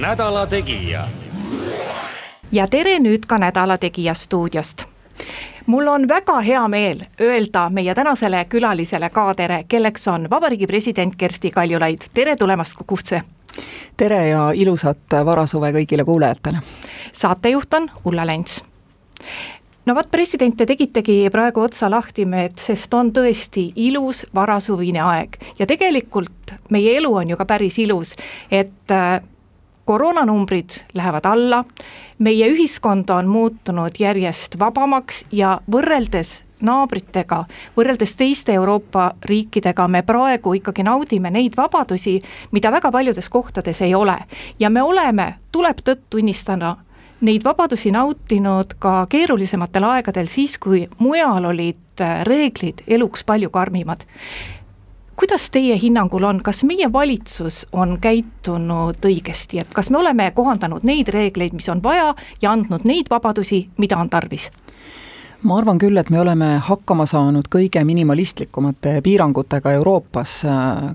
nädala Tegija. ja tere nüüd ka Nädala Tegija stuudiost mul on väga hea meel öelda meie tänasele külalisele ka tere, kelleks on Vabariigi President Kersti Kaljulaid, tere tulemast Kukusse! tere ja ilusat varasuve kõigile kuulajatele! saatejuht on Ulla Lents no vot, president, te tegitegi praegu otsa lahti, sest on tõesti ilus varasuvine aeg ja tegelikult meie elu on ju ka päris ilus, et äh, koroonanumbrid lähevad alla, meie ühiskond on muutunud järjest vabamaks ja võrreldes naabritega, võrreldes teiste Euroopa riikidega me praegu ikkagi naudime neid vabadusi, mida väga paljudes kohtades ei ole. ja me oleme, tuleb tõtt tunnistada, neid vabadusi nautinud ka keerulisematel aegadel, siis kui mujal olid reeglid eluks palju karmimad kuidas teie hinnangul on, kas meie valitsus on käitunud õigesti, et kas me oleme kohandanud neid reegleid, mis on vaja ja andnud neid vabadusi, mida on tarvis? Ma arvan küll, et me oleme hakkama saanud kõige minimalistlikumate piirangutega Euroopas.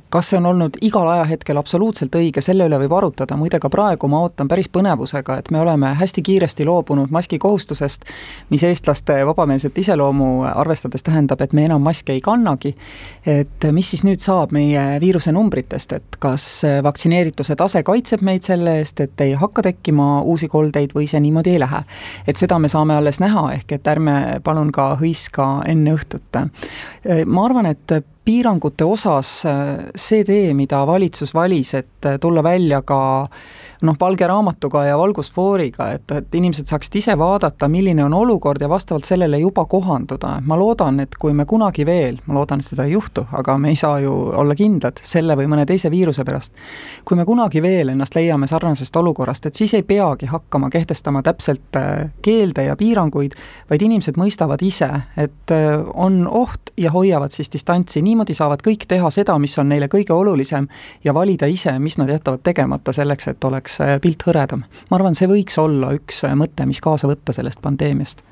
kas see on olnud igal ajahetkel absoluutselt õige, selle üle võib arutada, muide ka praegu ma ootan päris põnevusega, et me oleme hästi kiiresti loobunud maski kohustusest, mis eestlaste vabameelset iseloomu arvestades tähendab, et me enam maske ei kannagi. et mis siis nüüd saab meie viiruse numbritest, et kas vaktsineerituse tase kaitseb meid selle eest, et ei hakka tekkima uusi koldeid või see niimoodi ei lähe. et seda me saame alles näha, ehk et ärme palun ka hõiska enne õhtut. ma arvan, et piirangute osas see tee, mida valitsus valis, et tulla välja ka noh, valge raamatuga ja valgusfooriga, et, et inimesed saaksid ise vaadata, milline on olukord ja vastavalt sellele juba kohanduda. ma loodan, et kui me kunagi veel, ma loodan, et seda ei juhtu, aga me ei saa ju olla kindlad selle või mõne teise viiruse pärast, kui me kunagi veel ennast leiame sarnasest olukorrast, et siis ei peagi hakkama kehtestama täpselt äh, keelde ja piiranguid, vaid inimesed mõistavad ise, et äh, on oht ja hoiavad siis distantsi, niimoodi saavad kõik teha seda, mis on neile kõige olulisem ja valida ise, mis nad jätavad tegemata selleks, et oleks oleks äh, pilt hõredam. ma arvan, see võiks olla üks äh, mõte, mis kaasa võtta sellest pandeemiast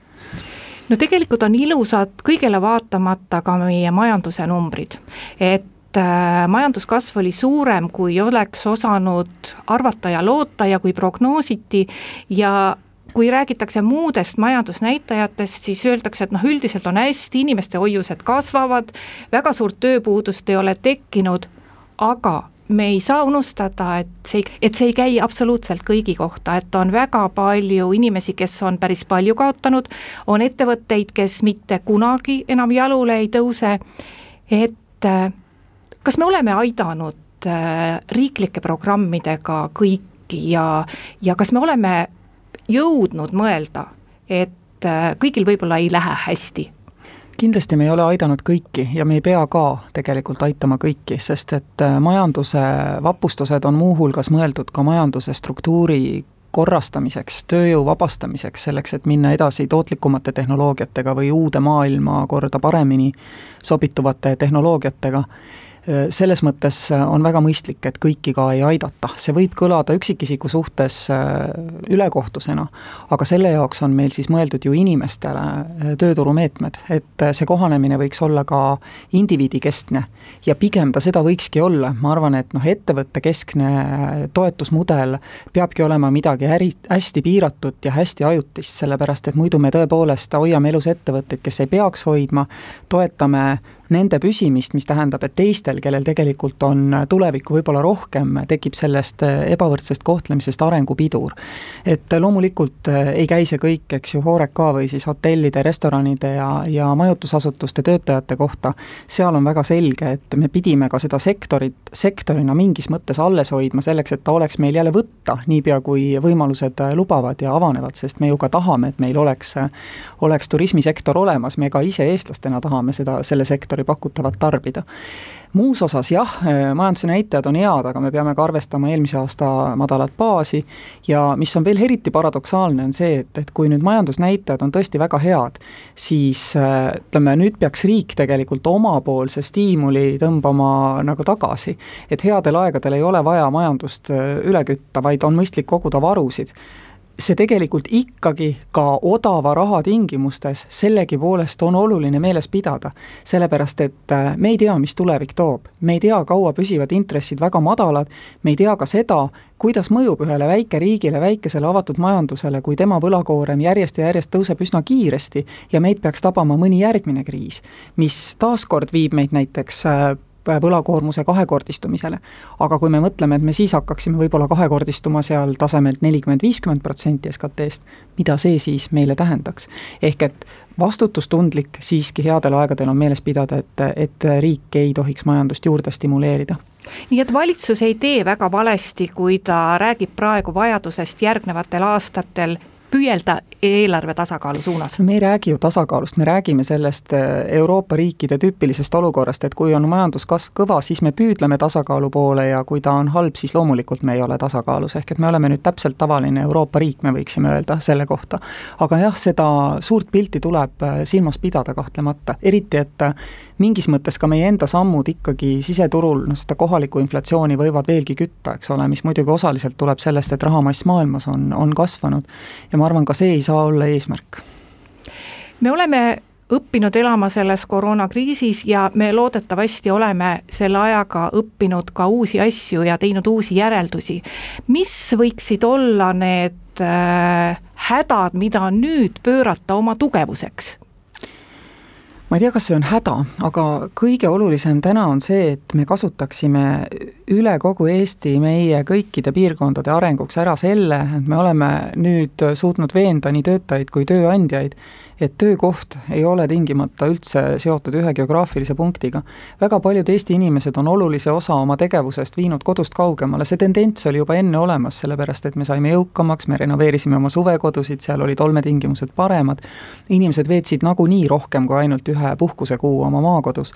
no tegelikult on ilusad kõigele vaatamata ka meie majanduse numbrid, et äh, majanduskasv oli suurem, kui oleks osanud arvata ja loota ja kui prognoositi ja kui räägitakse muudest majandusnäitajatest, siis öeldakse, et noh, üldiselt on hästi, inimeste hoiused kasvavad, väga suurt tööpuudust ei ole tekkinud, aga me ei saa unustada, et see, et see ei käi absoluutselt kõigi kohta, et on väga palju inimesi, kes on päris palju kaotanud, on ettevõtteid, kes mitte kunagi enam jalule ei tõuse, et äh, kas me oleme aidanud äh, riiklike programmidega kõiki ja, ja kas me oleme jõudnud mõelda, et äh, kõigil võib-olla ei lähe hästi. Kindlasti me ei ole aidanud kõiki ja me ei pea ka tegelikult aitama kõiki, sest et äh, majanduse vapustused on muuhulgas mõeldud ka majanduse struktuuri korrastamiseks, tööjõu vabastamiseks, selleks, et minna edasi tootlikumate tehnoloogiatega või uude maailmakorda paremini sobituvate tehnoloogiatega selles mõttes äh, on väga mõistlik, et kõiki ka ei aidata, see võib kõlada üksikisiku suhtes äh, ülekohtusena, aga selle jaoks on meil siis mõeldud ju inimestele äh, tööturumeetmed, et see kohanemine võiks olla ka indiviidikeskne. ja pigem ta seda võikski olla, ma arvan, et noh, ettevõttekeskne toetusmudel peabki olema midagi äri, hästi piiratud ja hästi ajutist, sellepärast et muidu me tõepoolest hoiame elus ettevõtteid, kes ei peaks hoidma, toetame nende püsimist, mis tähendab, et teistel, kellel tegelikult on tulevikku võib-olla rohkem, tekib sellest ebavõrdsest kohtlemisest arengupidur. et loomulikult ei käi see kõik, eks ju, Horeca või siis hotellide, restoranide ja, ja majutusasutuste töötajate kohta, seal on väga selge, et me pidime ka seda sektorit sektorina mingis mõttes alles hoidma selleks, et ta oleks meil jälle võtta, niipea kui võimalused lubavad ja avanevad, sest me ju ka tahame, et meil oleks, oleks turismisektor olemas, me ka ise eestlastena tahame seda, selle sektori pakutavat tarbida muus osas jah, majanduse näitajad on head, aga me peame ka arvestama eelmise aasta madalat baasi ja mis on veel eriti paradoksaalne, on see, et, et kui nüüd majandusnäitajad on tõesti väga head, siis ütleme, nüüd peaks riik tegelikult omapoolse stiimuli tõmbama nagu tagasi. et headel aegadel ei ole vaja majandust üle kütta, vaid on mõistlik koguda varusid see tegelikult ikkagi ka odava raha tingimustes sellegipoolest on oluline meeles pidada. sellepärast, et äh, me ei tea, mis tulevik toob, me ei tea, kaua püsivad intressid väga madalad, me ei tea ka seda, kuidas mõjub ühele väikeriigile, väikesele avatud majandusele, kui tema võlakoorem järjest ja järjest tõuseb üsna kiiresti ja meid peaks tabama mõni järgmine kriis, mis taaskord viib meid näiteks äh, võlakoormuse kahekordistumisele. aga kui me mõtleme, et me siis hakkaksime võib-olla kahekordistuma seal tasemelt nelikümmend, viiskümmend protsenti SKT-st, mida see siis meile tähendaks? ehk et vastutustundlik siiski headel aegadel on meeles pidada, et, et riik ei tohiks majandust juurde stimuleerida nii et valitsus ei tee väga valesti, kui ta räägib praegu vajadusest järgnevatel aastatel püüelda eelarve tasakaalu suunas? me ei räägi ju tasakaalust, me räägime sellest äh, Euroopa riikide tüüpilisest olukorrast, et kui on majanduskasv kõva, siis me püüdleme tasakaalu poole ja kui ta on halb, siis loomulikult me ei ole tasakaalus, ehk et me oleme nüüd täpselt tavaline Euroopa riik, me võiksime öelda selle kohta. aga jah, seda suurt pilti tuleb äh, silmas pidada kahtlemata, eriti et äh, mingis mõttes ka meie enda sammud ikkagi siseturul, noh seda kohalikku inflatsiooni võivad veelgi kütta, eks ole, mis muidugi osaliselt tuleb sellest, et rahamass maailmas on, on kasvanud. ja ma arvan, ka see ei saa olla eesmärk. me oleme õppinud elama selles koroonakriisis ja me loodetavasti oleme selle ajaga õppinud ka uusi asju ja teinud uusi järeldusi. mis võiksid olla need äh, hädad, mida nüüd pöörata oma tugevuseks? Ma ei tea, kas see on häda, aga kõige olulisem täna on see, et me kasutaksime üle kogu Eesti meie kõikide piirkondade arenguks ära selle, et me oleme nüüd suutnud veenda nii töötajaid kui tööandjaid, et töökoht ei ole tingimata üldse seotud ühe geograafilise punktiga. väga paljud Eesti inimesed on olulise osa oma tegevusest viinud kodust kaugemale, see tendents oli juba enne olemas, sellepärast et me saime jõukamaks, me renoveerisime oma suvekodusid, seal olid olmetingimused paremad, inimesed veetsid nagunii rohkem kui ainult ühe puhkusekuu oma maakodus.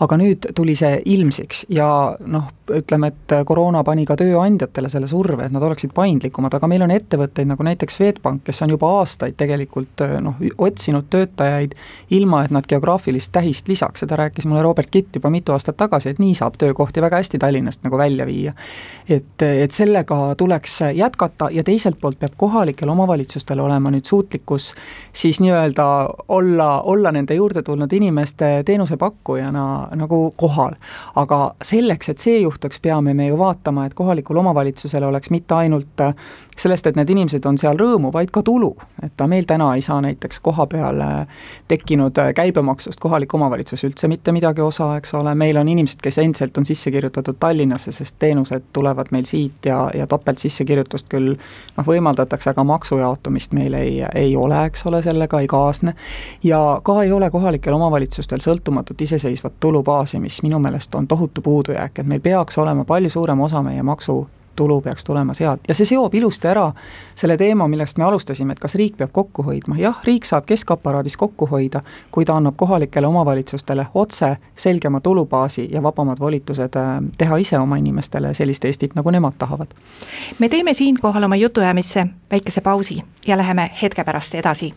aga nüüd tuli see ilmsiks ja noh, ütleme, et koroona pani ka tööandjatele selle surve, et nad oleksid paindlikumad, aga meil on ettevõtteid nagu näiteks Swedbank, kes on juba aastaid tegelikult noh, otsinud otsinud töötajaid ilma, et nad geograafilist tähist lisaks, seda rääkis mulle Robert Kitt juba mitu aastat tagasi, et nii saab töökohti väga hästi Tallinnast nagu välja viia. et, et sellega tuleks jätkata ja teiselt poolt peab kohalikel omavalitsustel olema nüüd suutlikkus siis nii-öelda olla, olla nende juurde tulnud inimeste teenusepakkujana nagu kohal. aga selleks, et see juhtuks, peame me ju vaatama, et kohalikul omavalitsusel oleks mitte ainult sellest, et need inimesed on seal rõõmu, vaid ka tulu. et ta meil täna ei saa näiteks koha peale tekkinud äh, käibemaksust kohalik omavalitsus üldse mitte midagi osa, eks ole, meil on inimesed, kes endiselt on sisse kirjutatud Tallinnasse, sest teenused tulevad meil siit ja, ja topelt sissekirjutust küll noh, võimaldatakse, aga maksu jaotumist meil ei, ei ole, eks ole, sellega ei kaasne. ja ka ei ole kohalikel omavalitsustel sõltumatut iseseisvat tulubaasi, mis minu meelest on tohutu puudujääk, et meil peaks olema palju suurem osa meie maksu tulu peaks tulema sealt ja see seob ilusti ära selle teema, millest me alustasime, et kas riik peab kokku hoidma, jah, riik saab keskaparaadis kokku hoida, kui ta annab kohalikele omavalitsustele otse selgema tulubaasi ja vabamad volitused äh, teha ise oma inimestele sellist Eestit, nagu nemad tahavad. me teeme siinkohal oma jutuajamisse väikese pausi ja läheme hetke pärast edasi.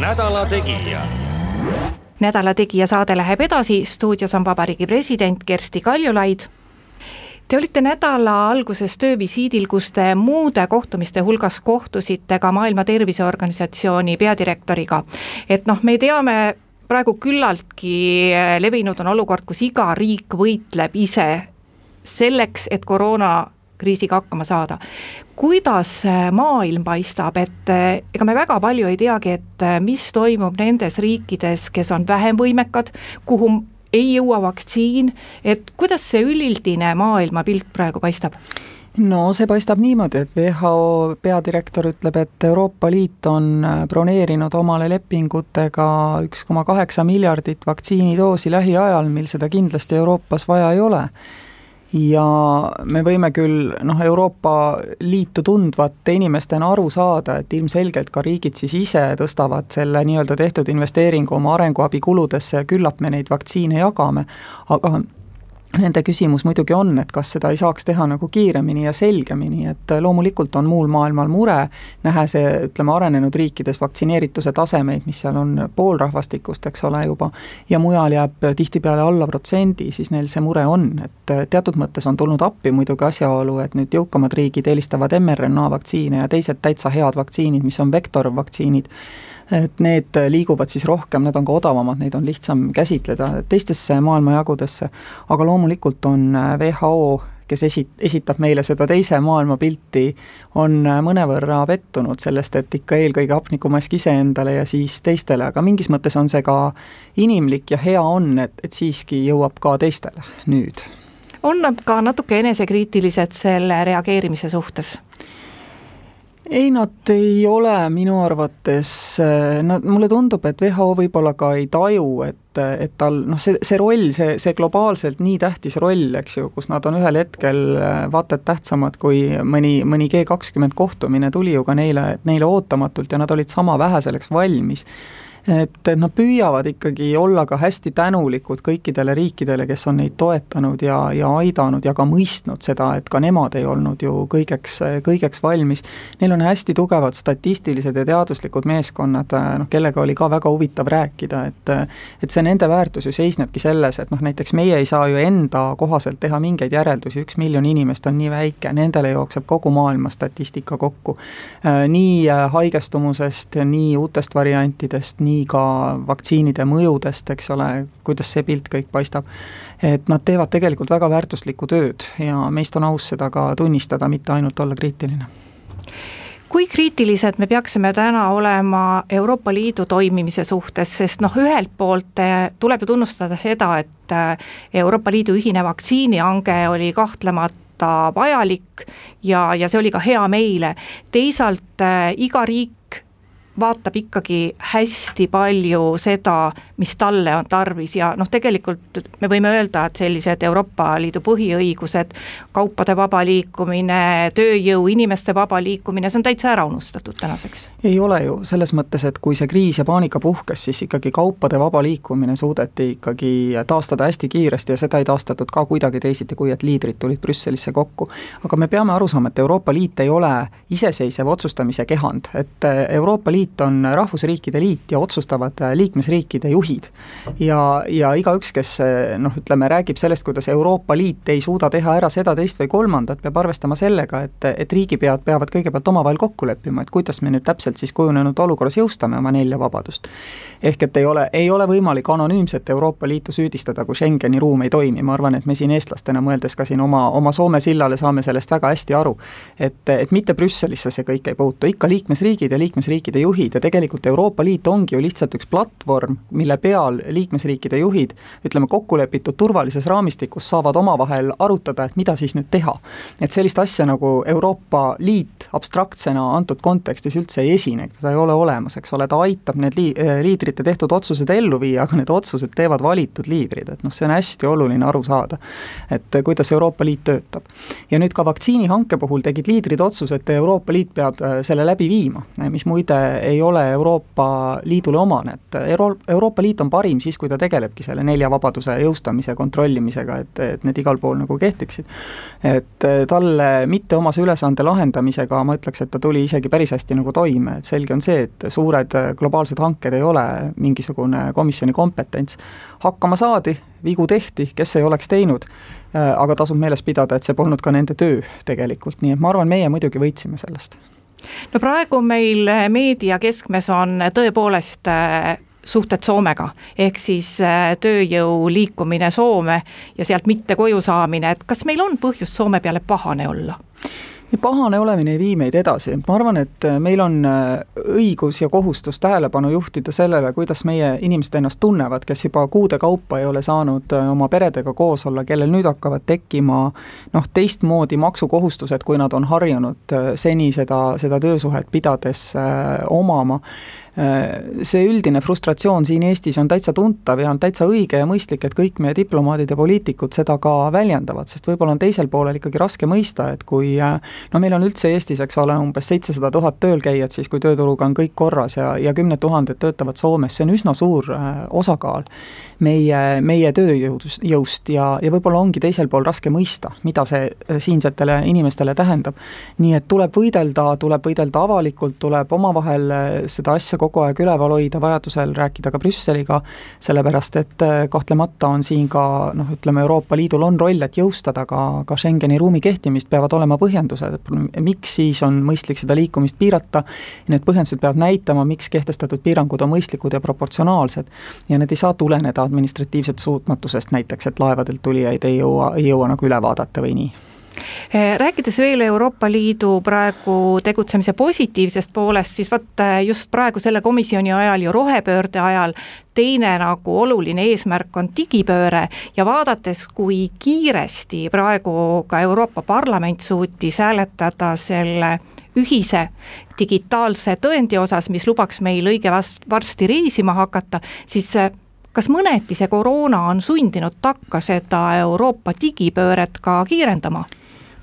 nädala Tegija nädala Tegija saade läheb edasi, stuudios on Vabariigi President Kersti Kaljulaid. Te olite nädala alguses töövisiidil, kus te muude kohtumiste hulgas kohtusite ka Maailma Terviseorganisatsiooni peadirektoriga. et noh, me teame, praegu küllaltki levinud on olukord, kus iga riik võitleb ise selleks, et koroona kriisiga hakkama saada. kuidas maailm paistab, et ega me väga palju ei teagi, et mis toimub nendes riikides, kes on vähem võimekad, kuhu ei jõua vaktsiin, et kuidas see üldine maailmapilt praegu paistab? no see paistab niimoodi, et WHO peadirektor ütleb, et Euroopa Liit on äh, broneerinud omale lepingutega üks koma kaheksa miljardit vaktsiinidoosi lähiajal, mil seda kindlasti Euroopas vaja ei ole. Ja me võime küll noh, Euroopa Liitu tundvate inimestena aru saada, et ilmselgelt ka riigid siis ise tõstavad selle nii-öelda tehtud investeeringu oma arenguabikuludesse ja küllap me neid vaktsiine jagame, aga Nende küsimus muidugi on, et kas seda ei saaks teha nagu kiiremini ja selgemini, et loomulikult on muul maailmal mure, nähes ütleme, arenenud riikides vaktsineerituse tasemeid, mis seal on pool rahvastikust, eks ole, juba, ja mujal jääb tihtipeale alla protsendi, siis neil see mure on, et teatud mõttes on tulnud appi muidugi asjaolu, et nüüd jõukamad riigid eelistavad mRNA vaktsiine ja teised täitsa head vaktsiinid, mis on vektorvaktsiinid, et need liiguvad siis rohkem, nad on ka odavamad, neid on lihtsam käsitleda teistesse maailmajagudesse, aga loomulikult on WHO kes esi-, esitab meile seda teise maailmapilti, on mõnevõrra pettunud sellest, et ikka eelkõige hapnikumask iseendale ja siis teistele, aga mingis mõttes on see ka inimlik ja hea on, et, et siiski jõuab ka teistele nüüd. on nad ka natuke enesekriitilised selle reageerimise suhtes? Ei, nad ei ole minu arvates, nad, mulle tundub, et WHO võib-olla ka ei taju, et, et tal noh, see, see roll, see, see globaalselt nii tähtis roll, eks ju, kus nad on ühel hetkel vaata et tähtsamad kui mõni, mõni G kakskümmend kohtumine tuli ju ka neile, neile ootamatult ja nad olid sama vähe selleks valmis et, et nad püüavad ikkagi olla ka hästi tänulikud kõikidele riikidele, kes on neid toetanud ja, ja aidanud ja ka mõistnud seda, et ka nemad ei olnud ju kõigeks, kõigeks valmis. Neil on hästi tugevad statistilised ja teaduslikud meeskonnad, noh kellega oli ka väga huvitav rääkida, et et see nende väärtus ju seisnebki selles, et noh, näiteks meie ei saa ju enda kohaselt teha mingeid järeldusi, üks miljon inimest on nii väike, nendele jookseb kogu maailma statistika kokku. nii haigestumusest, nii uutest variantidest, nii nii ka vaktsiinide mõjudest, eks ole, kuidas see pilt kõik paistab. et nad teevad tegelikult väga väärtuslikku tööd ja meist on aus seda ka tunnistada, mitte ainult olla kriitiline kui kriitilised me peaksime täna olema Euroopa Liidu toimimise suhtes, sest noh, ühelt poolt eh, tuleb ju tunnustada seda, et eh, Euroopa Liidu ühine vaktsiinihange oli kahtlemata vajalik ja, ja see oli ka hea meile, teisalt äh, iga riik vaatab ikkagi hästi palju seda, mis talle on tarvis ja noh, tegelikult me võime öelda, et sellised Euroopa Liidu põhiõigused, kaupade vaba liikumine, tööjõu, inimeste vaba liikumine, see on täitsa ära unustatud tänaseks. ei ole ju, selles mõttes, et kui see kriis ja paanika puhkes, siis ikkagi kaupade vaba liikumine suudeti ikkagi taastada hästi kiiresti ja seda ei taastatud ka kuidagi teisiti, kui et liidrid tulid Brüsselisse kokku. aga me peame aru saama, et Euroopa Liit ei ole iseseisev otsustamise kehand, et Euroopa Liit liit on rahvusriikide liit ja otsustavad äh, liikmesriikide juhid. ja, ja igaüks, kes äh, noh, ütleme, räägib sellest, kuidas Euroopa Liit ei suuda teha ära seda, teist või kolmandat, peab arvestama sellega, et, et riigipead peavad kõigepealt omavahel kokku leppima, et kuidas me nüüd täpselt siis kujunenud olukorras jõustame oma nelja vabadust. ehk et ei ole, ei ole võimalik anonüümset Euroopa Liitu süüdistada, kui Schengeni ruum ei toimi, ma arvan, et me siin eestlastena, mõeldes ka siin oma, oma Soome sillale, saame sellest väga hästi aru. et, et mitte Brüsselisse see kõik ei puutu, ikka liikmesriigid ja liikmesriikide juhid juhid ja tegelikult Euroopa Liit ongi ju lihtsalt üks platvorm, mille peal liikmesriikide juhid ütleme, kokkulepitud turvalises raamistikus saavad omavahel arutada, et mida siis nüüd teha. et sellist asja nagu Euroopa Liit abstraktsena antud kontekstis üldse ei esine, teda ei ole olemas, eks ole, ta aitab need lii-, liidrite tehtud otsused ellu viia, aga need otsused teevad valitud liidrid, et noh, see on hästi oluline aru saada. et kuidas Euroopa Liit töötab. ja nüüd ka vaktsiinihanke puhul tegid liidrid otsuse, et Euroopa Liit peab äh, selle läbi viima, mis muide ei ole Euroopa Liidule omane, et Euro-, Euroopa Liit on parim siis, kui ta tegelebki selle nelja vabaduse jõustamise kontrollimisega, et, et need igal pool nagu kehtiksid. et talle mitteomase ülesande lahendamisega ma ütleks, et ta tuli isegi päris hästi nagu toime, et selge on see, et suured globaalsed hanked ei ole mingisugune komisjoni kompetents. hakkama saadi, vigu tehti, kes ei oleks teinud, aga tasub meeles pidada, et see polnud ka nende töö tegelikult, nii et ma arvan, meie muidugi võitsime sellest no praegu meil eh, meedia keskmes on tõepoolest eh, suhted Soomega, ehk siis eh, tööjõu liikumine Soome ja sealt mitte koju saamine, et kas meil on põhjust Soome peale pahane olla? Pahane olemine ei vii meid edasi, ma arvan, et meil on õigus ja kohustus tähelepanu juhtida sellele, kuidas meie inimesed ennast tunnevad, kes juba kuude kaupa ei ole saanud oma peredega koos olla, kellel nüüd hakkavad tekkima noh, teistmoodi maksukohustused, kui nad on harjunud seni seda, seda töösuhet pidades omama. Äh, see üldine frustratsioon siin Eestis on täitsa tuntav ja on täitsa õige ja mõistlik, et kõik meie diplomaadid ja poliitikud seda ka väljendavad, sest võib-olla on teisel poolel ikkagi raske mõista, et kui äh, no meil on üldse Eestis, eks ole, umbes seitsesada tuhat töölkäijat, siis kui tööturuga on kõik korras ja, ja kümned tuhanded töötavad Soomes, see on üsna suur äh, osakaal meie, meie tööjõudust, jõust ja, ja võib-olla ongi teisel pool raske mõista, mida see siinsetele inimestele tähendab. nii et tuleb võidelda, tuleb võidelda avalikult, tuleb omavahel seda asja kogu aeg üleval hoida, vajadusel rääkida ka Brüsseliga, sellepärast et äh, kahtlemata on siin ka noh, ütleme Euroopa Liidul on roll, et jõustada ka, ka Schengeni ruumi kehtimist, peavad olema põhjendused, et miks siis on mõistlik seda liikumist piirata, need põhjendused peavad näitama, miks kehtestatud piirangud on mõistlikud ja proportsionaalsed. ja need ei saa tuleneda administratiivsest suutmatusest näiteks, et laevadelt tulijaid ei jõua, ei jõua nagu üle vaadata või nii rääkides veel Euroopa Liidu praegu tegutsemise positiivsest poolest, siis vot eh, just praegu selle komisjoni ajal ju rohepöörde ajal teine nagu oluline eesmärk on digipööre ja vaadates, kui kiiresti praegu ka Euroopa Parlament suutis hääletada selle ühise digitaalse tõendi osas, mis lubaks meil õige varsti reisima hakata, siis eh, kas mõneti see koroona on sundinud takka seda Euroopa digipööret ka kiirendama?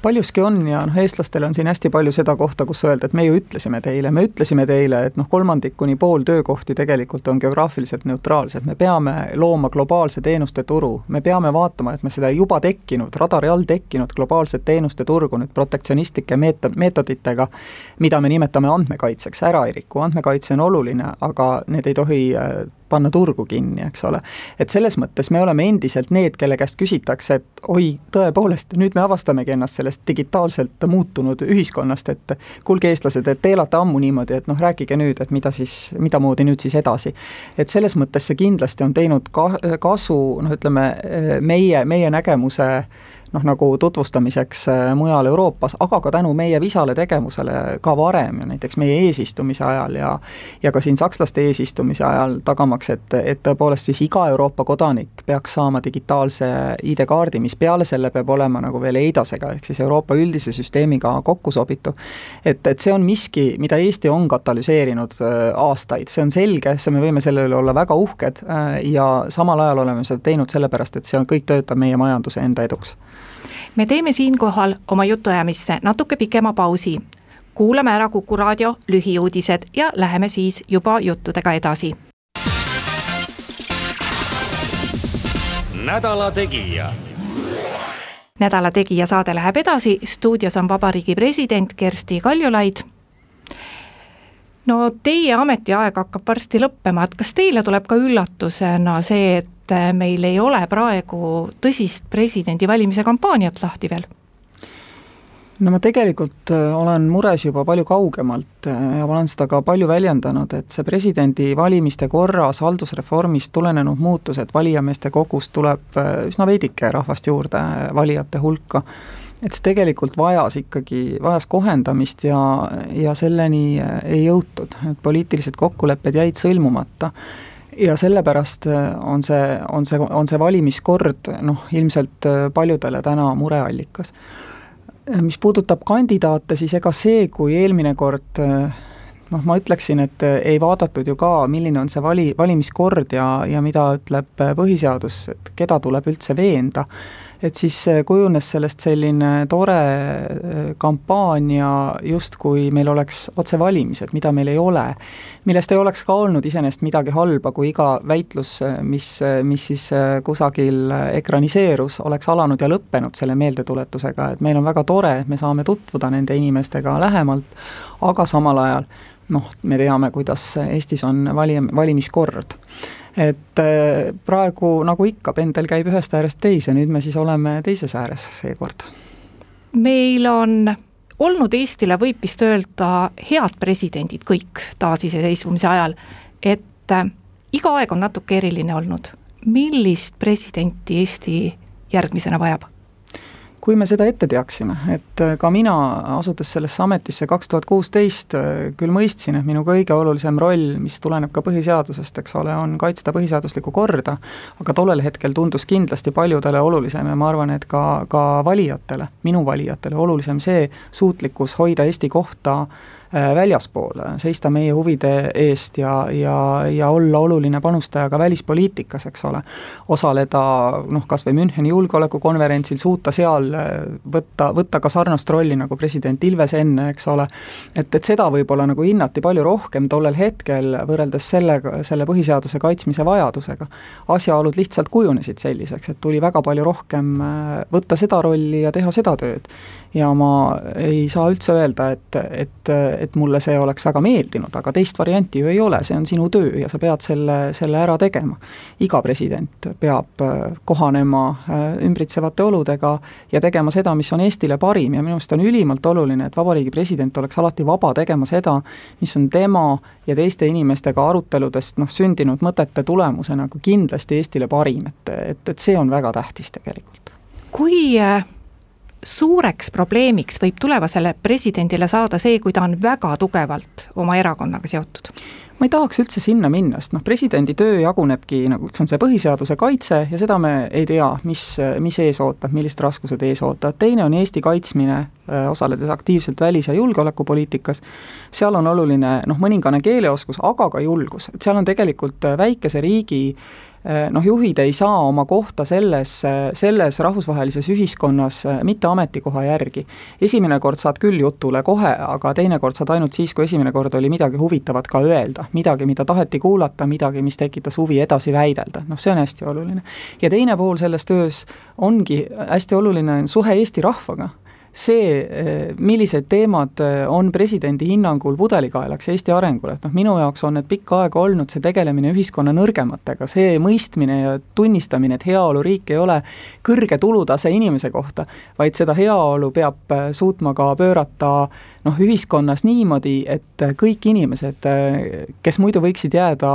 Paljuski on ja noh, eestlastel on siin hästi palju seda kohta, kus öelda, et me ju ütlesime teile, me ütlesime teile, et noh, kolmandik kuni pool töökohti tegelikult on geograafiliselt neutraalsed, me peame looma globaalse teenuste turu, me peame vaatama, et me seda juba tekkinud, radari all tekkinud globaalset teenuste turgu nüüd protektsionistlike meet-, meetoditega, mida me nimetame andmekaitseks, ära ei riku, andmekaitse on oluline, aga need ei tohi äh, panna turgu kinni, eks ole. et selles mõttes me oleme endiselt need, kelle käest küsitakse, et oi, tõepoolest, nüüd me avastamegi ennast sellest digitaalselt muutunud ühiskonnast, et kuulge, eestlased, et te elate ammu niimoodi, et noh, rääkige nüüd, et mida siis, midamoodi nüüd siis edasi. et selles mõttes see kindlasti on teinud ka kasu, noh, ütleme meie, meie nägemuse noh, nagu tutvustamiseks äh, mujal Euroopas, aga ka tänu meie visale tegevusele ka varem ja näiteks meie eesistumise ajal ja ja ka siin sakslaste eesistumise ajal, tagamaks, et, et tõepoolest siis iga Euroopa kodanik peaks saama digitaalse ID-kaardi, mis peale selle peab olema nagu veel EIDASega, ehk siis Euroopa üldise süsteemiga kokku sobitu. et, et see on miski, mida Eesti on katalüseerinud äh, aastaid, see on selge, see, me võime selle üle olla väga uhked äh, ja samal ajal oleme seda teinud sellepärast, et see on, kõik töötab meie majanduse enda eduks me teeme siinkohal oma jutuajamisse natuke pikema pausi. kuulame ära Kuku raadio lühiuudised ja läheme siis juba juttudega edasi. nädala Tegija nädala Tegija saade läheb edasi, stuudios on Vabariigi President Kersti Kaljulaid. no teie ametiaeg hakkab varsti lõppema, et kas teile tuleb ka üllatusena see, et et äh, meil ei ole praegu tõsist presidendi valimise kampaaniat lahti veel? no ma tegelikult äh, olen mures juba palju kaugemalt äh, ja olen seda ka palju väljendanud, et see presidendivalimiste korras haldusreformist tulenenud muutused valijameeste kogust tuleb üsna veidike rahvast juurde valijate hulka. Et see tegelikult vajas ikkagi, vajas kohendamist ja, ja selleni ei jõutud, et poliitilised kokkulepped jäid sõlmumata ja sellepärast äh, on see, on see, on see valimiskord noh, ilmselt äh, paljudele täna mureallikas. Äh, mis puudutab kandidaate, siis ega see, kui eelmine kord noh, ma ütleksin, et ei vaadatud ju ka, milline on see vali, valimiskord ja, ja mida ütleb põhiseadus, et keda tuleb üldse veenda et siis kujunes sellest selline tore äh, kampaania, justkui meil oleks otsevalimised, mida meil ei ole. millest ei oleks ka olnud iseenesest midagi halba, kui iga väitlus, mis, mis siis äh, kusagil ekraniseerus, oleks alanud ja lõppenud selle meeldetuletusega, et meil on väga tore, et me saame tutvuda nende inimestega lähemalt, aga samal ajal noh, me teame, kuidas Eestis on vali-, valimiskord et äh, praegu nagu ikka, pendel käib ühest äärest teise, nüüd me siis oleme teises ääres seekord. meil on olnud Eestile, võib vist öelda, head presidendid kõik taasiseseisvumise ajal, et äh, iga aeg on natuke eriline olnud. millist presidenti Eesti järgmisena vajab? Kui me seda ette teaksime, et äh, ka mina, asudes sellesse ametisse kaks tuhat kuusteist, äh, küll mõistsin, et minu kõige olulisem roll, mis tuleneb ka põhiseadusest, eks ole, on kaitsta põhiseaduslikku korda, aga tollel hetkel tundus kindlasti paljudele olulisem ja ma arvan, et ka, ka valijatele, minu valijatele olulisem see suutlikkus hoida Eesti kohta Äh, väljaspool, seista meie huvide eest ja, ja, ja olla oluline panustaja ka välispoliitikas, eks ole. osaleda noh, kas või Müncheni julgeolekukonverentsil, suuta seal äh, võtta, võtta ka sarnast rolli nagu president Ilves enne, eks ole. et, et seda võib-olla nagu hinnati palju rohkem tollel hetkel võrreldes sellega, selle põhiseaduse kaitsmise vajadusega. asjaolud lihtsalt kujunesid selliseks, et tuli väga palju rohkem äh, võtta seda rolli ja teha seda tööd. Ja ma ei saa üldse öelda, et, et et mulle see oleks väga meeldinud, aga teist varianti ju ei ole, see on sinu töö ja sa pead selle, selle ära tegema. iga president peab äh, kohanema äh, ümbritsevate oludega ja tegema seda, mis on Eestile parim ja minu meelest on ülimalt oluline, et vabariigi president oleks alati vaba tegema seda, mis on tema ja teiste inimestega aruteludest noh, sündinud mõtete tulemusena ka kindlasti Eestile parim, et, et, et see on väga tähtis tegelikult. kui äh suureks probleemiks võib tulevasele presidendile saada see, kui ta on väga tugevalt oma erakonnaga seotud? ma ei tahaks üldse sinna minna, sest noh, presidendi töö jagunebki nagu, üks on see põhiseaduse kaitse ja seda me ei tea, mis, mis ees ootab, millised raskused ees ootavad, teine on Eesti kaitsmine, äh, osaledes aktiivselt välis- ja julgeolekupoliitikas, seal on oluline noh, mõningane keeleoskus, aga ka julgus, et seal on tegelikult äh, väikese riigi äh, noh, juhid ei saa oma kohta selles, selles rahvusvahelises ühiskonnas äh, mitte ametikoha järgi. esimene kord saad küll jutule kohe, aga teinekord saad ainult siis, kui esimene kord oli midagi huvitavat ka öelda, midagi, mida taheti kuulata, midagi, mis tekitas huvi edasi väidelda, noh, see on hästi oluline. ja teine pool selles töös ongi hästi oluline suhe Eesti rahvaga see, eh, millised teemad eh, on presidendi hinnangul pudelikaelaks Eesti arengule, et noh, minu jaoks on need pikka aega olnud see tegelemine ühiskonna nõrgematega, see mõistmine ja tunnistamine, et heaoluriik ei ole kõrge tulutase inimese kohta, vaid seda heaolu peab eh, suutma ka pöörata noh, ühiskonnas niimoodi, et kõik inimesed, kes muidu võiksid jääda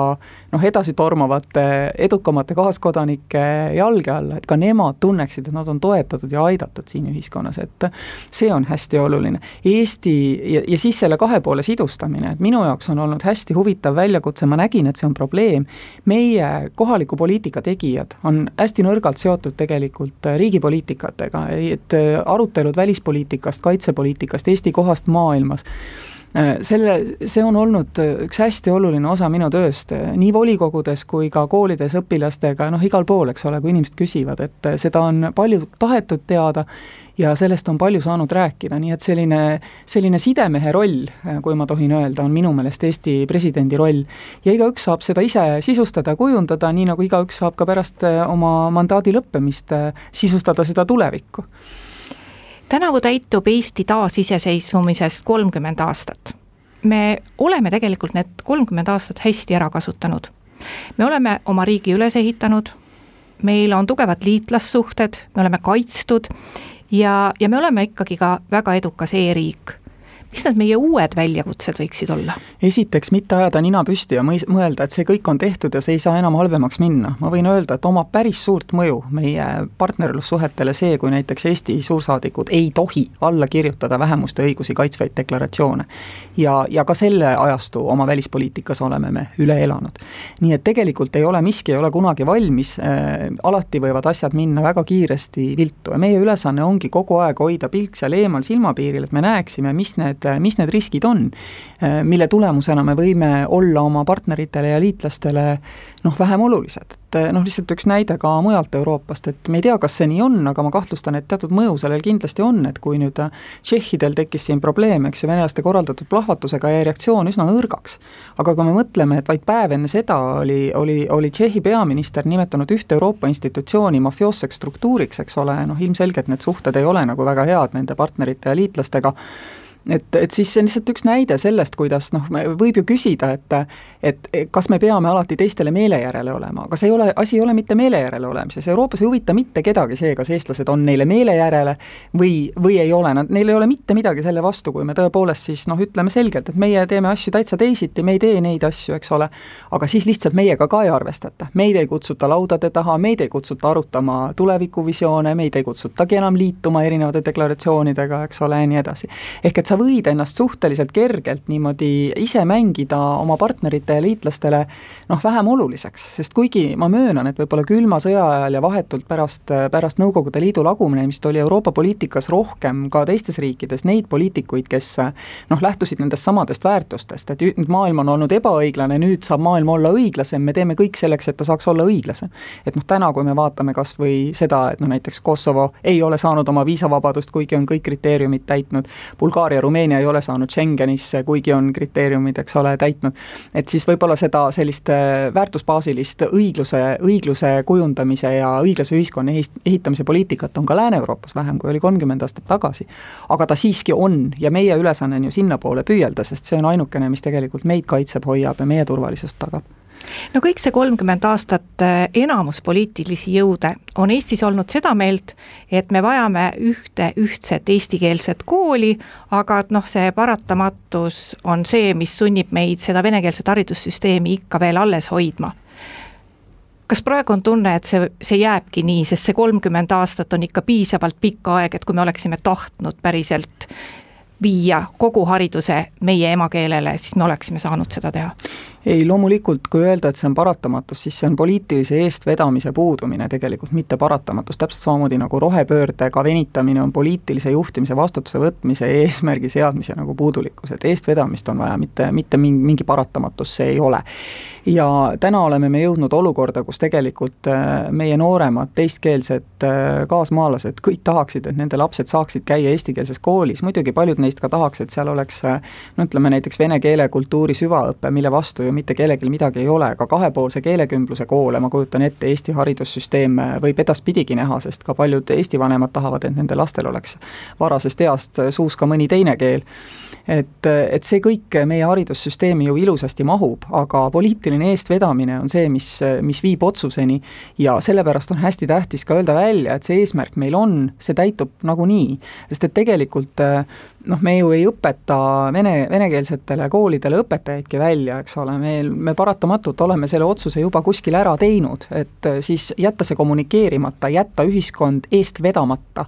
noh, edasitormavate edukamate kaaskodanike jalge alla, et ka nemad tunneksid, et nad on toetatud ja aidatud siin ühiskonnas, et see on hästi oluline. Eesti ja, ja siis selle kahe poole sidustamine, et minu jaoks on olnud hästi huvitav väljakutse, ma nägin, et see on probleem, meie kohaliku poliitika tegijad on hästi nõrgalt seotud tegelikult riigipoliitikatega, et arutelud välispoliitikast, kaitsepoliitikast, Eesti kohast maailmas. Äh, selle, see on olnud äh, üks hästi oluline osa minu tööst, äh, nii volikogudes kui ka koolides õpilastega, noh igal pool, eks ole, kui inimesed küsivad, et seda on palju tahetud teada ja sellest on palju saanud rääkida, nii et selline, selline sidemehe roll, kui ma tohin öelda, on minu meelest Eesti presidendi roll. ja igaüks saab seda ise sisustada, kujundada, nii nagu igaüks saab ka pärast oma mandaadi lõppemist sisustada seda tulevikku tänavu täitub Eesti taasiseseisvumisest kolmkümmend aastat. me oleme tegelikult need kolmkümmend aastat hästi ära kasutanud. me oleme oma riigi üles ehitanud, meil on tugevad liitlassuhted, me oleme kaitstud ja, ja me oleme ikkagi ka väga edukas e-riik mis need meie uued väljakutsed võiksid olla? esiteks mitte ajada nina püsti ja mõis-, mõelda, et see kõik on tehtud ja see ei saa enam halvemaks minna. ma võin öelda, et omab päris suurt mõju meie partnerlussuhetele see, kui näiteks Eesti suursaadikud ei tohi alla kirjutada vähemuste õigusi kaitsvaid deklaratsioone. ja, ja ka selle ajastu oma välispoliitikas oleme me üle elanud. nii et tegelikult ei ole miski, ei ole kunagi valmis äh,, alati võivad asjad minna väga kiiresti viltu ja meie ülesanne ongi kogu aeg hoida pilk seal eemal silmapiiril, et me näeksime, mis need et mis need riskid on, mille tulemusena me võime olla oma partneritele ja liitlastele noh, vähem olulised. et noh, lihtsalt üks näide ka mujalt Euroopast, et me ei tea, kas see nii on, aga ma kahtlustan, et teatud mõju sellel kindlasti on, et kui nüüd tšehhidel tekkis siin probleem, eks ju, venelaste korraldatud plahvatusega jäi reaktsioon üsna nõrgaks. aga kui me mõtleme, et vaid päev enne seda oli, oli, oli Tšehhi peaminister nimetanud ühte Euroopa institutsiooni mafioosseks struktuuriks, eks ole, noh ilmselgelt need suhted ei ole nagu väga head nende partnerite ja liitlastega et, et siis see on lihtsalt üks näide sellest, kuidas noh, võib ju küsida, et et kas me peame alati teistele meele järele olema, aga see ei ole, asi ei ole mitte meele järele olemises, Euroopas ei huvita mitte kedagi see, kas eestlased on neile meele järele või, või ei ole, nad, neil ei ole mitte midagi selle vastu, kui me tõepoolest siis noh, ütleme selgelt, et meie teeme asju täitsa teisiti, me ei tee neid asju, eks ole, aga siis lihtsalt meiega ka ei arvestata, meid ei kutsuta laudade taha, meid ei kutsuta arutama tulevikuvisioone, meid ei kutsutagi enam liituma erinevate deklaratsioonidega, eks ole, ja nii edasi. ehk et sa võid ennast suhteliselt kergelt niimoodi ise mängida oma partnerite ja liitlastele noh, vähem oluliseks, sest kuigi ma möönan, et võib-olla külma sõja ajal ja vahetult pärast, pärast Nõukogude Liidu lagunemist oli Euroopa poliitikas rohkem ka teistes riikides neid poliitikuid, kes noh, lähtusid nendest samadest väärtustest, et maailm on olnud ebaõiglane, nüüd saab maailm olla õiglasem, me teeme kõik selleks, et ta saaks olla õiglasem. et noh, täna, kui me vaatame kas või seda, et noh, näiteks Kosovo ei ole saanud oma viisavabadust, kuigi on kõik kriteeriumid täitnud, Bulgaaria, Rumeenia ei ole saanud Schengenisse, kuigi on kriteeriumid, eks ole, täitnud, et siis võib-olla seda sellist äh, väärtusbaasilist õigluse, õigluse kujundamise ja õiglase ühiskonna ehitamise poliitikat on ka Lääne-Euroopas vähem, kui oli kolmkümmend aastat tagasi. aga ta siiski on ja meie ülesanne on ju sinnapoole püüelda, sest see on ainukene, mis tegelikult meid kaitseb, hoiab ja meie turvalisust tagab no kõik see kolmkümmend aastat äh, enamus poliitilisi jõude on Eestis olnud seda meelt, et me vajame ühte ühtset eestikeelset kooli, aga et noh, see paratamatus on see, mis sunnib meid seda venekeelset haridussüsteemi ikka veel alles hoidma. Kas praegu on tunne, et see, see jääbki nii, sest see kolmkümmend aastat on ikka piisavalt pikk aeg, et kui me oleksime tahtnud päriselt viia kogu hariduse meie emakeelele, siis me oleksime saanud seda teha? ei, loomulikult, kui öelda, et see on paratamatus, siis see on poliitilise eestvedamise puudumine tegelikult, mitte paratamatus, täpselt samamoodi nagu rohepöördega venitamine on poliitilise juhtimise vastutuse võtmise eesmärgi seadmise nagu puudulikkus, et eestvedamist on vaja, mitte, mitte mingi, mingi paratamatus see ei ole. Ja täna oleme me jõudnud olukorda, kus tegelikult äh, meie nooremad teistkeelsed äh, kaasmaalased kõik tahaksid, et nende lapsed saaksid käia eestikeelses koolis, muidugi paljud neist ka tahaks, et seal oleks äh, no ütleme näiteks vene keele, kultuuri süvaõpe, mille vastu ju mitte kellelgi midagi ei ole, aga kahepoolse keelekümbluse koole, ma kujutan ette, Eesti haridussüsteem võib edaspidigi näha, sest ka paljud Eesti vanemad tahavad, et nende lastel oleks varasest east suus ka mõni teine keel et, et see kõik meie haridussüsteemi ju ilusasti mahub, aga poliitiline eestvedamine on see, mis, mis viib otsuseni. Ja sellepärast on hästi tähtis ka öelda välja, et see eesmärk meil on, see täitub nagunii. sest et tegelikult noh, me ju ei õpeta vene, venekeelsetele koolidele õpetajaidki välja, eks ole, meil, me paratamatult oleme selle otsuse juba kuskil ära teinud, et siis jätta see kommunikeerimata, jätta ühiskond eest vedamata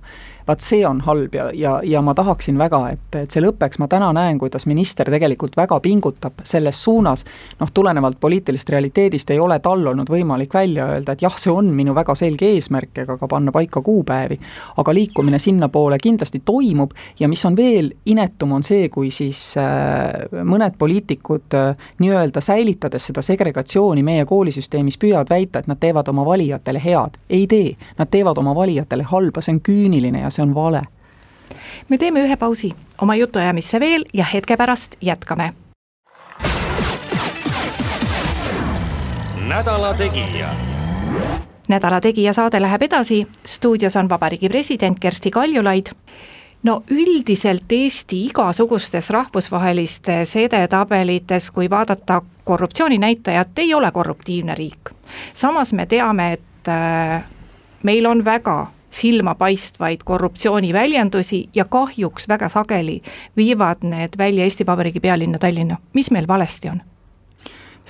vaat see on halb ja, ja, ja ma tahaksin väga, et, et see lõpeks, ma täna näen, kuidas minister tegelikult väga pingutab selles suunas, noh, tulenevalt poliitilisest realiteedist ei ole tal olnud võimalik välja öelda, et jah, see on minu väga selge eesmärk ega ka panna paika kuupäevi, aga liikumine sinnapoole kindlasti toimub ja mis on veel inetum, on see, kui siis äh, mõned poliitikud äh, nii-öelda säilitades seda segregatsiooni meie koolisüsteemis püüavad väita, et nad teevad oma valijatele head. ei tee, nad teevad oma valijatele halba, see on küüniline ja see on vale. me teeme ühe pausi oma jutuajamisse veel ja hetke pärast jätkame. nädala Tegija nädala Tegija saade läheb edasi, stuudios on Vabariigi President Kersti Kaljulaid no üldiselt Eesti igasugustes rahvusvahelistes edetabelites, kui vaadata korruptsiooninäitajat, ei ole korruptiivne riik. samas me teame, et äh, meil on väga silmapaistvaid korruptsiooniväljendusi ja kahjuks väga sageli viivad need välja Eesti Vabariigi pealinna Tallinna. mis meil valesti on?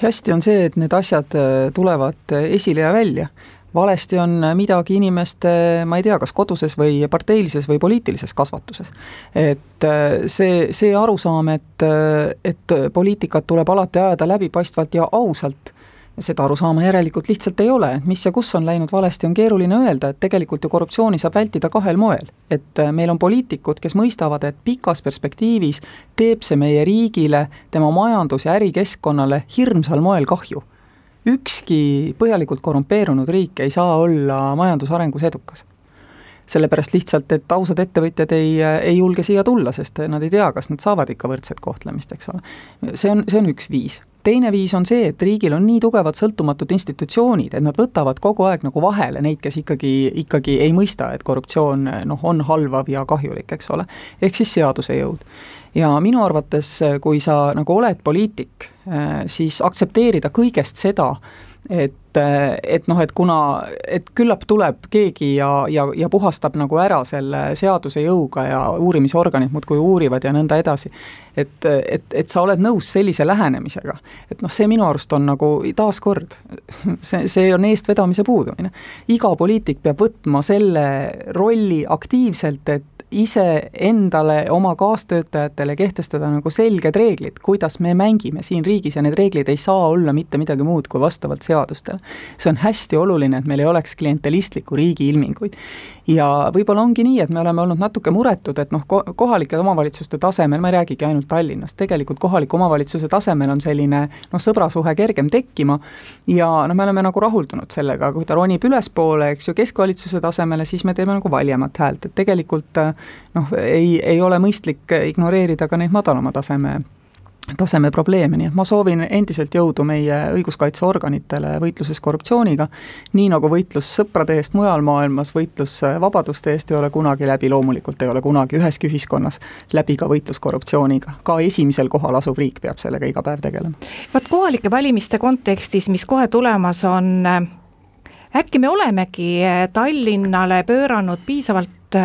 hästi on see, et need asjad äh, tulevad äh, esile ja välja. valesti on midagi inimeste, ma ei tea, kas koduses või parteilises või poliitilises kasvatuses. et äh, see, see arusaam, et, et poliitikat tuleb alati ajada läbipaistvalt ja ausalt seda arusaama järelikult lihtsalt ei ole, mis ja kus on läinud valesti, on keeruline öelda, et tegelikult ju korruptsiooni saab vältida kahel moel. et äh, meil on poliitikud, kes mõistavad, et pikas perspektiivis teeb see meie riigile, tema majandus- ja ärikeskkonnale hirmsal moel kahju. ükski põhjalikult korrumpeerunud riik ei saa olla majandusarengus edukas sellepärast lihtsalt, et ausad ettevõtjad ei, ei julge siia tulla, sest nad ei tea, kas nad saavad ikka võrdset kohtlemist, eks ole. see on, see on üks viis teine viis on see, et riigil on nii tugevad sõltumatud institutsioonid, et nad võtavad kogu aeg nagu vahele neid, kes ikkagi, ikkagi ei mõista, et korruptsioon noh, on halvav ja kahjulik, eks ole. ehk siis seaduse jõud. ja minu arvates, kui sa nagu oled poliitik, siis aktsepteerida kõigest seda, et, et noh, et kuna, et küllap tuleb keegi ja, ja, ja puhastab nagu ära selle seaduse jõuga ja uurimisorganid muudkui uurivad ja nõnda edasi. et, et, et sa oled nõus sellise lähenemisega, et noh, see minu arust on nagu taaskord, see, see on eestvedamise puudumine. iga poliitik peab võtma selle rolli aktiivselt, et iseendale, oma kaastöötajatele kehtestada nagu selged reeglid, kuidas me mängime siin riigis ja need reeglid ei saa olla mitte midagi muud kui vastavalt seadustele. see on hästi oluline, et meil ei oleks klientelistliku riigi ilminguid. Ja võib-olla ongi nii, et me oleme olnud natuke muretud, et noh, kohalike omavalitsuste tasemel, ma ei räägigi ainult Tallinnast, tegelikult kohaliku omavalitsuse tasemel on selline noh, sõbrasuhe kergem tekkima. Ja noh, me oleme nagu rahuldunud sellega, kui ta ronib ülespoole, eks ju, keskvalitsuse tasemele, siis me teeme nagu valjemat häält, et tegelikult noh, ei, ei ole mõistlik ignoreerida ka neid madalama taseme taseme probleeme, nii et ma soovin endiselt jõudu meie õiguskaitseorganitele võitluses korruptsiooniga, nii nagu võitlus sõprade eest mujal maailmas, võitlus vabaduste eest ei ole kunagi läbi, loomulikult ei ole kunagi üheski ühiskonnas läbi ka võitlus korruptsiooniga. ka esimesel kohal asuv riik peab sellega iga päev tegelema. vot kohalike valimiste kontekstis, mis kohe tulemas on, äkki me olemegi Tallinnale pööranud piisavalt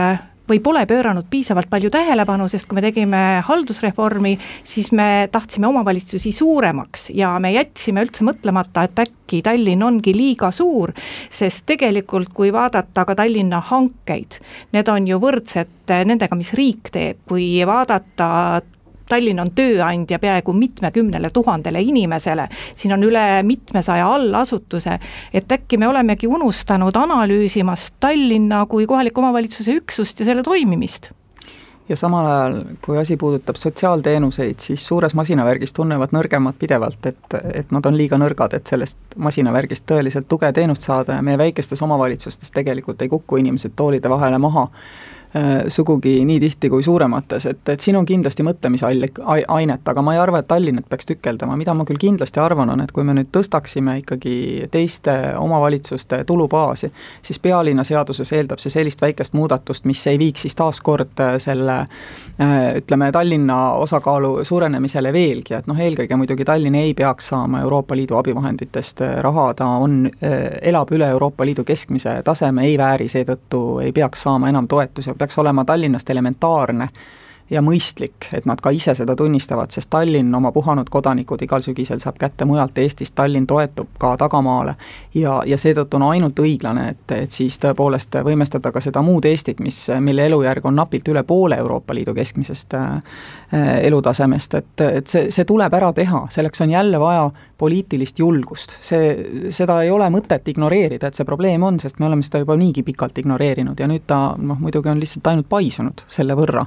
või pole pööranud piisavalt palju tähelepanu, sest kui me tegime haldusreformi, siis me tahtsime omavalitsusi suuremaks ja me jätsime üldse mõtlemata, et äkki Tallinn ongi liiga suur, sest tegelikult, kui vaadata ka Tallinna hankeid, need on ju võrdsed nendega, mis riik teeb, kui vaadata Tallinn on tööandja peaaegu mitmekümnele tuhandele inimesele, siin on üle mitmesaja allasutuse, et äkki me olemegi unustanud analüüsimast Tallinna kui kohaliku omavalitsuse üksust ja selle toimimist? Ja samal ajal, kui asi puudutab sotsiaalteenuseid, siis suures masinavärgis tunnevad nõrgemad pidevalt, et, et nad on liiga nõrgad, et sellest masinavärgist tõeliselt tuge teenust saada. Ja meie väikestes omavalitsustes tegelikult ei kuku inimesed toolide vahele maha sugugi nii tihti kui suuremates, et, et siin on kindlasti mõtlemisainet, aga ma ei arva, et Tallinnat peaks tükeldama, mida ma küll kindlasti arvan, on, et kui me nüüd tõstaksime ikkagi teiste omavalitsuste tulubaasi, siis pealinna seaduses eeldab see sellist väikest muudatust, mis ei viiks siis taaskord äh, selle äh, ütleme, Tallinna osakaalu suurenemisele veelgi, et noh, eelkõige muidugi Tallinn ei peaks saama Euroopa Liidu abivahenditest raha, ta on, elab üle Euroopa Liidu keskmise taseme, ei vääri seetõttu, ei peaks saama enam toetusi peaks olema Tallinnast elementaarne ja mõistlik, et nad ka ise seda tunnistavad, sest Tallinn oma puhanud kodanikud igal sügisel saab kätte mujalt Eestist, Tallinn toetub ka tagamaale. ja, ja seetõttu on ainult õiglane, et, et siis tõepoolest võimestada ka seda muud Eestit, mis, mille elujärg on napilt üle poole Euroopa Liidu keskmisest äh, elutasemest, et, et see, see tuleb ära teha, selleks on jälle vaja poliitilist julgust, see, seda ei ole mõtet ignoreerida, et see probleem on, sest me oleme seda juba niigi pikalt ignoreerinud ja nüüd ta noh, muidugi on lihtsalt ainult paisunud selle võrra.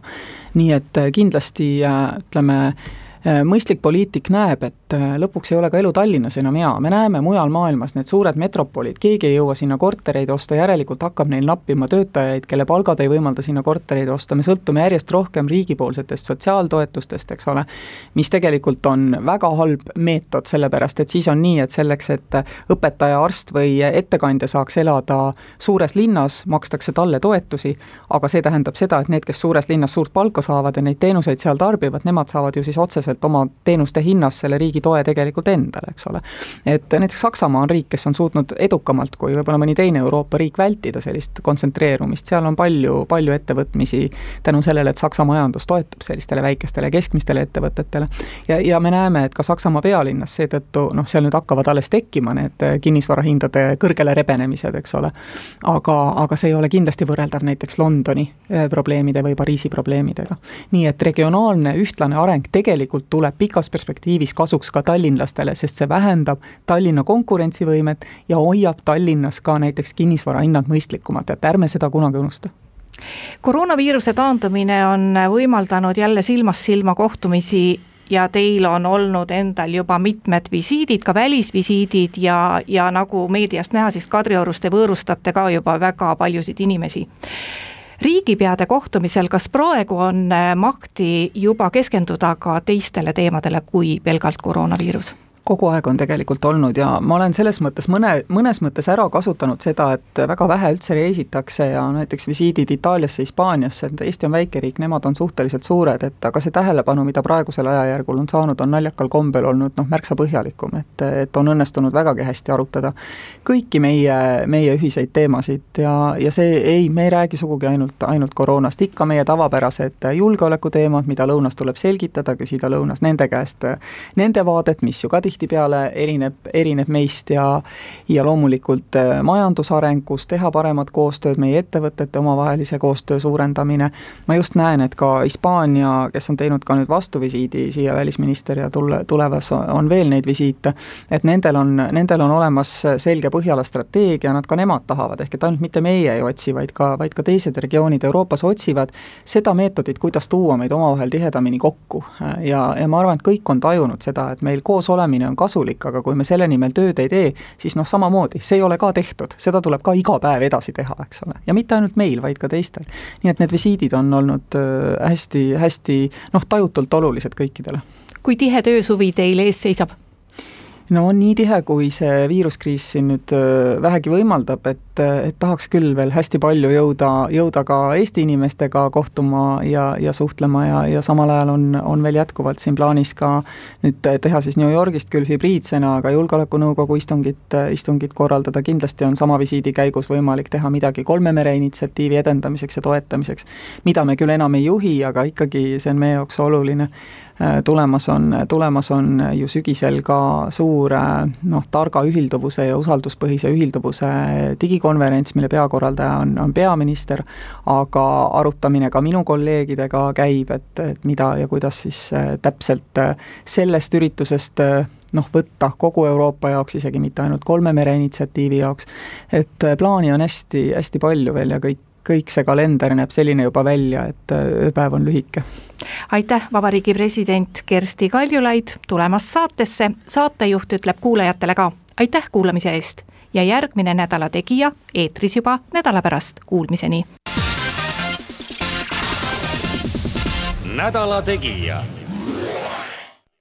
nii et kindlasti äh, ütleme, Äh, mõistlik poliitik näeb, et äh, lõpuks ei ole ka elu Tallinnas enam hea, me näeme mujal maailmas need suured metropolid, keegi ei jõua sinna kortereid osta, järelikult hakkab neil nappima töötajaid, kelle palgad ei võimalda sinna kortereid osta, me sõltume järjest rohkem riigipoolsetest sotsiaaltoetustest, eks ole, mis tegelikult on väga halb meetod, sellepärast et siis on nii, et selleks, et õpetaja, arst või ettekandja saaks elada suures linnas, makstakse talle toetusi, aga see tähendab seda, et need, kes suures linnas suurt palka saavad ja neid teenuseid seal tarbivad, nemad saavad ju siis otseselt otseselt oma teenuste hinnas selle riigi toe tegelikult endale, eks ole. et näiteks Saksamaa on riik, kes on suutnud edukamalt kui võib-olla mõni teine Euroopa riik vältida sellist kontsentreerumist, seal on palju, palju ettevõtmisi tänu sellele, et Saksa majandus toetub sellistele väikestele keskmistele ettevõtetele. ja, ja me näeme, et ka Saksamaa pealinnas seetõttu noh, seal nüüd hakkavad alles tekkima need kinnisvarahindade kõrgele rebenemised, eks ole. aga, aga see ei ole kindlasti võrreldav näiteks Londoni eh, probleemide või Pariisi probleemidega. nii et regionaalne ühtlane areng tegelikult tegelikult tuleb pikas perspektiivis kasuks ka tallinlastele, sest see vähendab Tallinna konkurentsivõimet ja hoiab Tallinnas ka näiteks kinnisvarahinnad mõistlikumad, et ärme seda kunagi unusta. Koroonaviiruse taandumine on võimaldanud jälle silmast silma kohtumisi ja teil on olnud endal juba mitmed visiidid, ka välisvisiidid ja, ja nagu meediast näha, siis Kadriorus te võõrustate ka juba väga paljusid inimesi riigipeade kohtumisel, kas praegu on mahti juba keskenduda ka teistele teemadele kui pelgalt koroonaviirus? Kogu aeg on tegelikult olnud ja ma olen selles mõttes mõne, mõnes mõttes ära kasutanud seda, et väga vähe üldse reisitakse ja näiteks visiidid Itaaliasse, Hispaaniasse, et Eesti on väike riik, nemad on suhteliselt suured, et aga see tähelepanu, mida praegusel ajajärgul on saanud, on naljakal kombel olnud noh, märksa põhjalikum, et, et on õnnestunud vägagi hästi arutada kõiki meie, meie ühiseid teemasid ja, ja see ei, me ei räägi sugugi ainult, ainult koroonast, ikka meie tavapärased julgeolekuteemad, mida lõunas tuleb selgitada, küsida lõunas nende käest nende vaadet, mis ju ka tihti tihtipeale erineb, erineb meist ja ja loomulikult äh, majandusarengus, teha paremat koostööd, meie ettevõtete omavahelise koostöö suurendamine, ma just näen, et ka Hispaania, kes on teinud ka nüüd vastuvisiidi siia, välisminister, ja tule, tulevas on veel neid visiite, et nendel on, nendel on olemas selge Põhjala strateegia, nad ka nemad tahavad, ehk et ainult mitte meie ei otsi, vaid ka, vaid ka teised regioonid Euroopas otsivad seda meetodit, kuidas tuua meid omavahel tihedamini kokku. ja, ja ma arvan, et kõik on tajunud seda, et meil koos olemine on kasulik, aga kui me selle nimel tööd ei tee, siis noh, samamoodi, see ei ole ka tehtud, seda tuleb ka iga päev edasi teha, eks ole. ja mitte ainult meil, vaid ka teistel. nii et need visiidid on olnud hästi, hästi noh, tajutult olulised kõikidele. kui tihe töösuvi teil ees seisab? No nii tihe, kui see viiruskriis siin nüüd äh, vähegi võimaldab, et, et tahaks küll veel hästi palju jõuda, jõuda ka Eesti inimestega kohtuma ja, ja suhtlema ja, ja samal ajal on, on veel jätkuvalt siin plaanis ka nüüd teha siis New Yorgist küll hübriidsena, aga Julgeolekunõukogu istungit, istungit korraldada, kindlasti on sama visiidi käigus võimalik teha midagi kolme mere initsiatiivi edendamiseks ja toetamiseks, mida me küll enam ei juhi, aga ikkagi see on meie jaoks oluline. Äh, tulemas on, tulemas on ju sügisel ka suur äh, noh, targa ühilduvuse ja usalduspõhise ühilduvuse digikonverents, mille peakorraldaja on, on peaminister, aga arutamine ka minu kolleegidega käib, et, et mida ja kuidas siis äh, täpselt sellest üritusest noh, võtta kogu Euroopa jaoks, isegi mitte ainult kolme mere initsiatiivi jaoks, et plaani on hästi, hästi palju veel ja kõik, kõik see kalender näeb selline juba välja, et äh, ööpäev on lühike. aitäh, Vabariigi President Kersti Kaljulaid tulemast saatesse, saatejuht ütleb kuulajatele ka aitäh kuulamise eest ja järgmine Nädala Tegija eetris juba nädala pärast, kuulmiseni. nädala Tegija